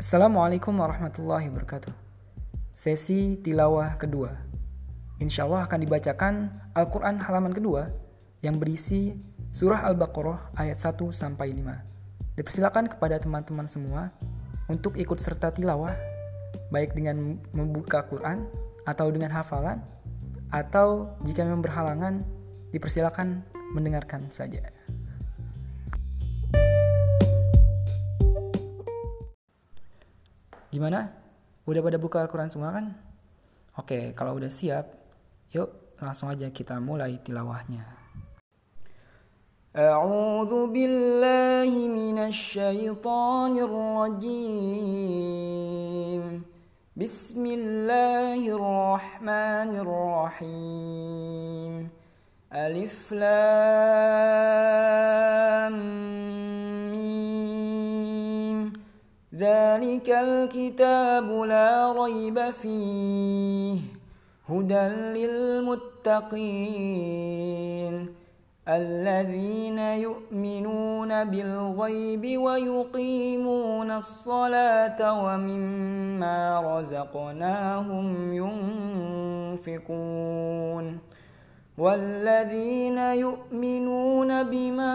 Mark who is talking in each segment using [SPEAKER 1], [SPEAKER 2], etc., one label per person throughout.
[SPEAKER 1] Assalamualaikum warahmatullahi wabarakatuh. Sesi tilawah kedua. Insya Allah akan dibacakan Al-Quran halaman kedua yang berisi surah Al-Baqarah ayat 1 sampai 5. Dipersilakan kepada teman-teman semua untuk ikut serta tilawah baik dengan membuka Quran atau dengan hafalan atau jika memang berhalangan dipersilakan mendengarkan saja. Gimana? Udah pada buka Al-Quran semua kan? Oke, kalau udah siap, yuk langsung aja kita mulai tilawahnya.
[SPEAKER 2] أعوذ بالله من الشيطان الرجيم بسم الله الرحمن الرحيم ألف لام ذلك الكتاب لا ريب فيه هدى للمتقين الذين يؤمنون بالغيب ويقيمون الصلاة ومما رزقناهم ينفقون والذين يؤمنون بما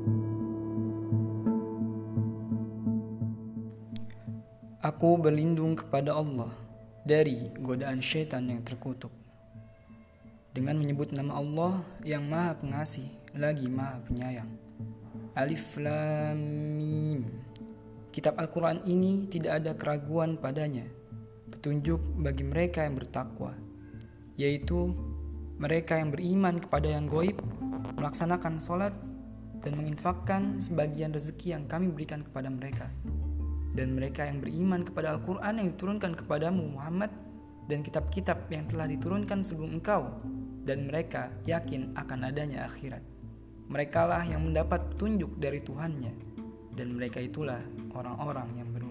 [SPEAKER 1] Aku berlindung kepada Allah dari godaan syaitan yang terkutuk. Dengan menyebut nama Allah yang maha pengasih lagi maha penyayang. Alif Lam Mim. Kitab Al-Quran ini tidak ada keraguan padanya. Petunjuk bagi mereka yang bertakwa, yaitu mereka yang beriman kepada yang goib, melaksanakan sholat, dan menginfakkan sebagian rezeki yang kami berikan kepada mereka dan mereka yang beriman kepada Al-Quran yang diturunkan kepadamu Muhammad dan kitab-kitab yang telah diturunkan sebelum engkau dan mereka yakin akan adanya akhirat. Merekalah yang mendapat petunjuk dari Tuhannya dan mereka itulah orang-orang yang beriman.